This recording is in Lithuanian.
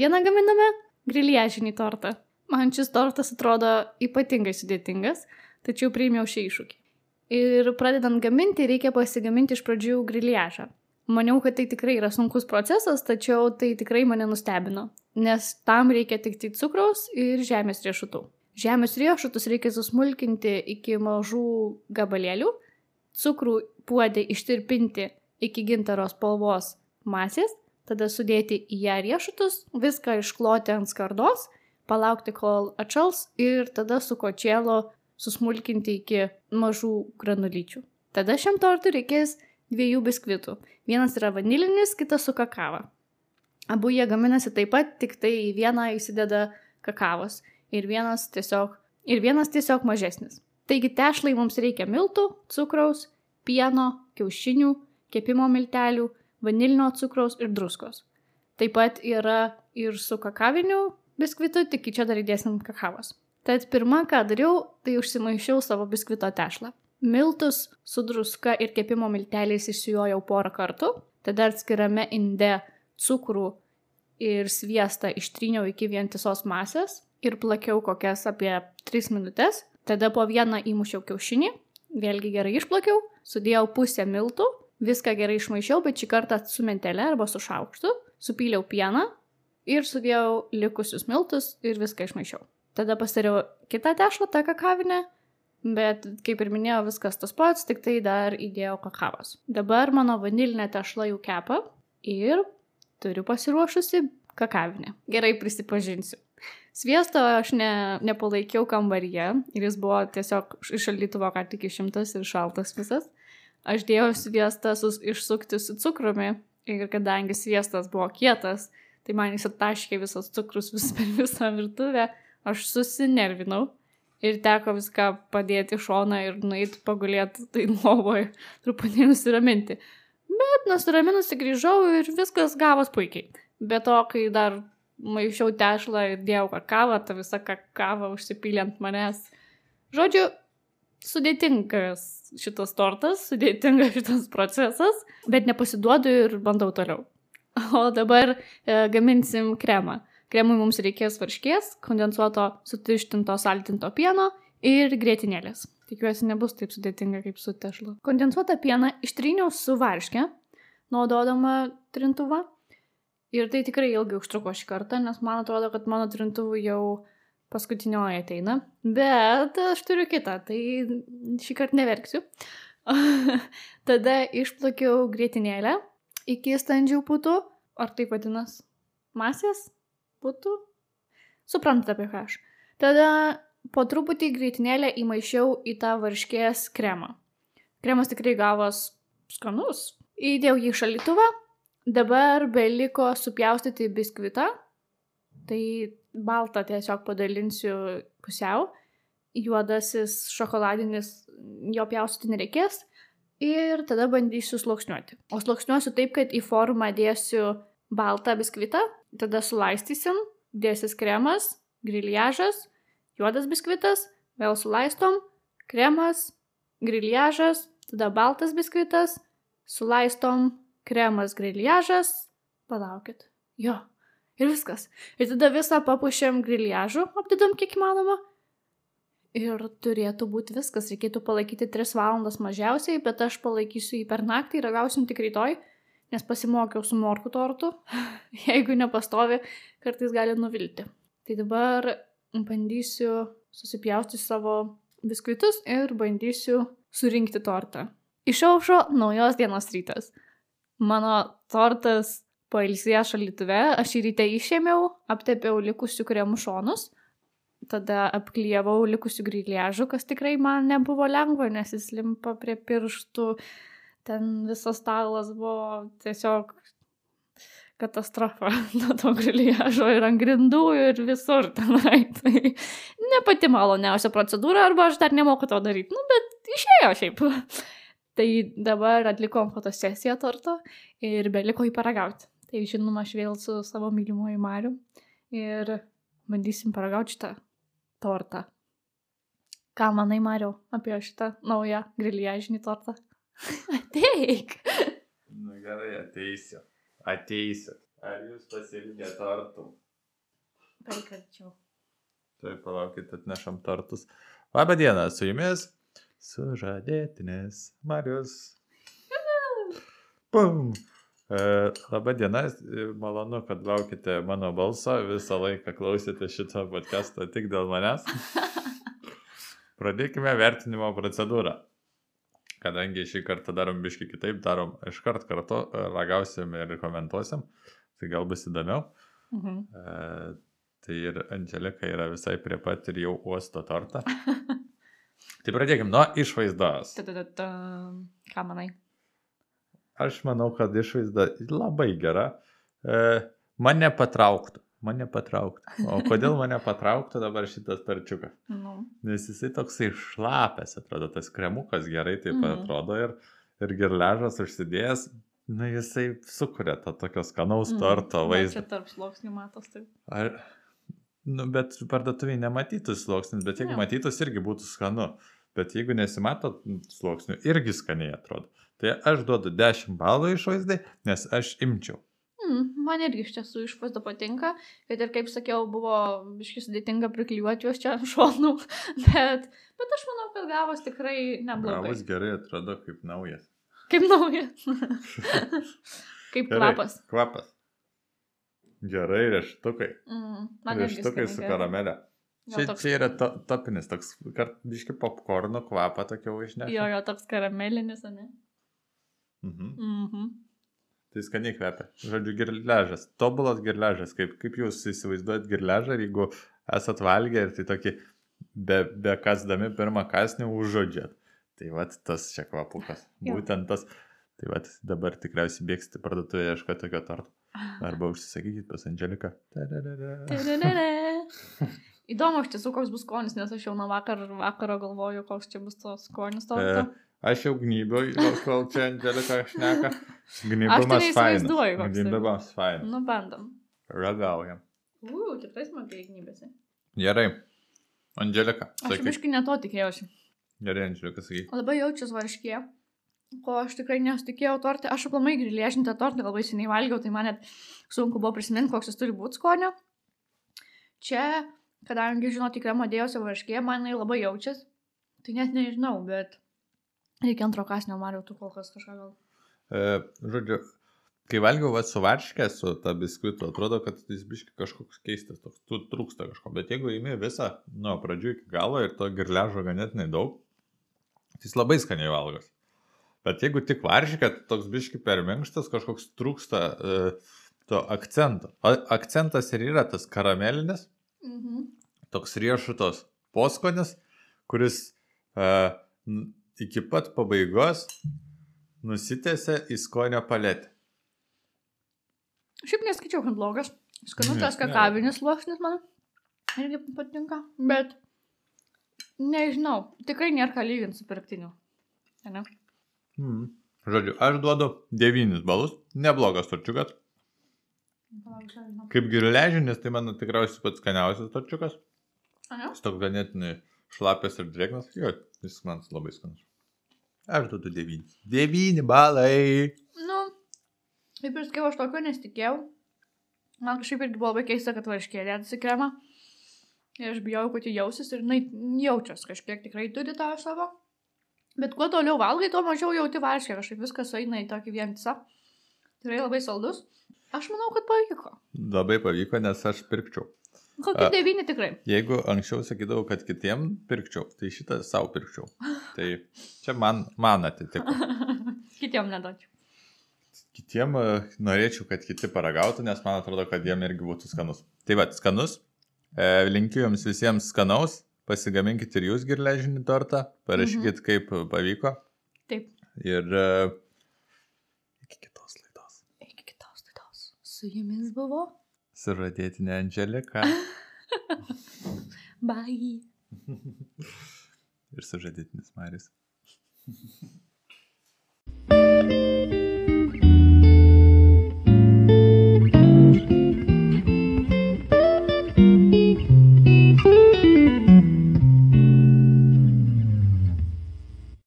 Šiandieną gaminame griliažinį tortą. Man šis tortas atrodo ypatingai sudėtingas, tačiau priėmiau šį iššūkį. Ir pradedant gaminti, reikia pasigaminti iš pradžių griliažą. Maniau, kad tai tikrai yra sunkus procesas, tačiau tai tikrai mane nustebino, nes tam reikia tik tai cukraus ir žemės riešutų. Žemės riešutus reikia susmulkinti iki mažų gabalėlių, cukrų puodė ištirpinti iki gintaro spalvos masės, tada sudėti į ją riešutus, viską iškloti ant skardos, palaukti kol atšals ir tada su kočėlo susmulkinti iki mažų granulyčių. Tada šiam tortui reikės dviejų biskvitų. Vienas yra vanilinis, kitas su kakava. Abu jie gaminasi taip pat, tik tai į vieną įsideda kakavos ir vienas tiesiog, ir vienas tiesiog mažesnis. Taigi tešlai mums reikia miltų, cukraus, pieno, kiaušinių, kepimo miltelių, vanilinio cukraus ir druskos. Taip pat yra ir su kakaviniu biskvitu, tik čia dar įdėsim kakavos. Tad pirmą, ką dariau, tai užsimaišiau savo biskvito tešlą. Miltus su druska ir kepimo milteliais išsijojau porą kartų, tada atskirame inde cukrų ir sviestą ištryniau iki vientisos masės ir plakiau kokias apie 3 minutės. Tada po vieną įmušiau kiaušinį, vėlgi gerai išplakiau, sudėjau pusę miltų, viską gerai išmaišiau, bet šį kartą su mentelė arba su šaukštu, supyliau pieną ir sudėjau likusius miltus ir viską išmaišiau. Tada pasidariau kitą tešlą, tą kakavinę, bet kaip ir minėjau, viskas tas pats, tik tai dar įdėjau kakavos. Dabar mano vanilinė tešla jau kepa ir turiu pasiruošusi kakavinę. Gerai prisipažinsiu. Sviesto aš ne, nepalaikiau kambaryje ir jis buvo tiesiog iš šaldytuvo ką tik išimtas ir šaltas visas. Aš dėjau sviestą sus, išsukti su cukrumi ir kadangi sviestas buvo kietas, tai man jis ataškė visas cukrus vis per visą virtuvę, aš susinervinau ir teko viską padėti į šoną ir nueiti pagulėti tai lovoje, truputį nusiraminti. Bet nusiraminusi grįžau ir viskas gavos puikiai. Be to, kai dar maišiau tešlą ir dėjau kakavą, ta visa kakava užsipylė ant manęs. Žodžiu, sudėtingas šitas tortas, sudėtingas šitas procesas, bet nepasiduodu ir bandau toliau. O dabar e, gaminsim kremą. Kremui mums reikės varškės, kondensuoto sutirštinto saltinto pieno ir grėtinėlės. Tikiuosi nebus taip sudėtinga kaip su tešlu. Kondensuotą pieną ištryniau su varške, naudodama trintuvą. Ir tai tikrai ilgai užtruko šį kartą, nes man atrodo, kad mano trintuvų jau paskutinioji ateina. Bet aš turiu kitą, tai šį kartą neverksiu. Tada išplakiau grėtinėlę iki standžių putų, ar taip vadinas, masės putų. Suprantate apie ką aš. Tada po truputį grėtinėlę įmaišiau į tą varškės kremą. Kremas tikrai gavos skanus. Įdėjau jį šalituvą Dabar beliko supjaustyti biskvitą. Tai baltą tiesiog padalinsiu pusiau. Juodasis šokoladinis jo pjaustyti nereikės. Ir tada bandysiu sluoksniuoti. O sluoksniuosiu taip, kad į formą dėsiu baltą biskvitą, tada sulaistysim, dėsis kremas, griliažas, juodas biskvitas, vėl sulaistom, kremas, griliažas, tada baltas biskvitas, sulaistom, kremas griliažas, palaukit. Jo. Ir viskas. Ir tada visą papušėm griliažu, apdedam kiek įmanoma. Ir turėtų būti viskas. Reikėtų palaikyti 3 valandas mažiausiai, bet aš palaikysiu jį per naktį ir ragausim tik rytoj, nes pasimokiau su morku tortu. Jeigu nepastovi, kartais gali nuvilti. Tai dabar bandysiu susipjausti savo biskvitus ir bandysiu surinkti tortą. Išaušo naujos dienos rytas. Mano tortas pailsėjo šaldytuve, aš jį ryte išėmiau, aptepiau likusių kremų šonus, tada apklyjavau likusių griliažų, kas tikrai man nebuvo lengva, nes jis limpa prie pirštų, ten visas stalas buvo tiesiog katastrofa nuo to griliažo ir ant grindų ir visur tenai. Tai ne pati maloniausia procedūra, arba aš dar nemoku to daryti, nu, bet išėjo šiaip. Tai dabar atlikom fotosesiją torto ir beliko jį paragauti. Tai žinoma, aš vėl su savo mylimuoju Mariu ir bandysim paragauti šitą tortą. Ką manai, Mariu, apie šitą naują griliažinį tortą? Ateik! Na gerai, ateisiu. Ateisiu. Ar jūs pasirinkę tortų? Perkarčiau. Taip, palaukit, atnešam tortus. Labą dieną, su jumis sužadėtinis Marius. Pum. E, labą dieną, malonu, kad laukite mano balso, visą laiką klausėte šito podcast'o tik dėl manęs. Pradėkime vertinimo procedūrą. Kadangi šį kartą darom biški kitaip, darom iškart kartu, ragausim ir komentuosim, tai gal bus įdomiau. Mhm. E, tai ir Angelika yra visai prie pat ir jau uosto tortą. tai pradėkime nuo išvaizdos. Ta-ta-ta-ta. Ką manai? Aš manau, kad išvaizda labai gera. E, mane patrauktų. Mane patrauktų. O kodėl mane patrauktų dabar šitas tarčiukas? Nu. Nes jisai toksai šlapės, atrodo, tas kremukas gerai taip mhm. atrodo ir, ir girležas užsidėjęs, na jisai sukuria tą tokio skanaus Mhm. torto Va, vaizdą. Čia tarp sluoksnių matos taip. Ar, nu, bet parduotuviai nematytus sluoksnis, bet jeigu Jo. matytus irgi būtų skanu. Bet jeigu nesimato sluoksnių, irgi skaniai atrodo. Tai aš duodu 10 balų išvaizdai, nes aš imčiau. Mm, man irgi iš tiesų išvaizda patinka, kad ir kaip sakiau, buvo biškai sudėtinga priklijuoti juos čia ant šonų, bet, bet aš manau, kad gavos tikrai neblogai. Gavus gerai atrodo kaip naujas. Kaip naujas. kaip Gerai. kvapas. Kvapas. Gerai, rieštukai. Mm, Rieštukai su karamelė. Čia, toks- čia yra to, topinis, toks, kart biški popkorno kvapą tokio užnešė. Jo, jo, toks karamelinis, ne? Mhm. Mhm. Tai skaniai kvepia. Žodžiu, girležas. Tobulas girležas. Kaip, kaip jūs įsivaizduojat girležą, ir jeigu esat valgę ir tai tokį be, be kasdami pirmą kasnį užžodžiat. Tai vad tas čia kvapukas. Būtent tas. Tai vad dabar tikriausiai bėgsite parduotuvę ieškoti tokio torto. Arba užsisakykit pas Angeliką. Įdomu, iš tiesų, koks bus skonis, nes aš jau nuo vakar, vakaro galvoju, koks čia bus tos skonis to. E, Aš jau gnybiau, kol čia Angelika šneka. Aš tai Gnybimas neįsivaizduoju, fainas. tai Gnybimas fainas. Nu, bandom. Ragaujam. U, tikrai smagiai knybėsi. Gerai. Angelika, Aš sakyk. biškai ne to tikėjausi. Gerai, Angelika, sakyk. Labai jaučiasi varškė, ko aš tikrai nesitikėjau tortą. Aš aplamai griliešintą tortą labai seniai valgiau, tai man net sunku buvo prisiminti, koks jis turi būti skonio. Čia, kadangi žinau tikrai modėjosi varškė, man jinai labai jaučiasi. Tai net nežinau, bet reikia antro kasnio mariau, tu kol kas kažką gal. E, žodžiu, kai valgiau va, su varškė, su ta biskvitu, atrodo, kad jis biški kažkoks keistas, toks, tu trūksta kažko. Bet jeigu įimi visą nuo pradžių iki galo ir to girležo ganėtinai daug, tai jis labai skaniai valgos. Bet jeigu tik varškė, tai toks biški per minkštas, kažkoks trūksta e, to akcento. A, akcentas ir yra tas karamelinis, Mhm. toks riešutos poskonis, kuris uh, iki pat pabaigos nusitėse į skonio paletę. Šiaip neskaičiau, kad blogas. Skanutės Ne, ne. kakavinis sluoksnis man irgi patinka, bet nežinau, tikrai nėra ką lyginti su pirktiniu. Ne? Mm. Žodžiu, aš duodu 9 balus, neblogas torčiukas. Kaip girležinis, tai mano tikriausiai pats skaniausias torčiukas. Aha. Jis toks ganėtinai šlapės ir drėgnas. Jo, jis man labai skanus. Aš duodu 9. 9 balai. Nu, kaip ir sakiau, aš tokio nesitikėjau. Man kažkaip irgi buvo labai keista, kad varškė dėdasi kremą. Ir aš bijau, kad jį jausis ir jinai jaučias kažkiek tikrai turi tą savo. Bet kuo toliau valgai, tuo mažiau jauti varškę. Kažkaip viskas eina į tokį vientisą. Tikrai labai saldus. Aš manau, kad pavyko. Labai pavyko, nes aš pirkčiau. Kokį A. devyni tikrai. Jeigu anksčiau sakydavau, kad kitiem pirkčiau, tai šitą savo pirkčiau. Tai čia man, man atitiko. Kitiem neduočiau. Kitiem e, norėčiau, kad kiti paragautų, nes man atrodo, kad jiem irgi būtų skanus. Tai va, skanus. E, linkiu jums visiems skanaus. Pasigaminkit ir jūs girležinį tortą. Parašykit, mhm. kaip pavyko. Taip. Ir e, iki kitos laidos. Iki kitos laidos. Su jumis buvo. Suradėtinė Angelika. Bye. ir sužadėtinis Maris. thank you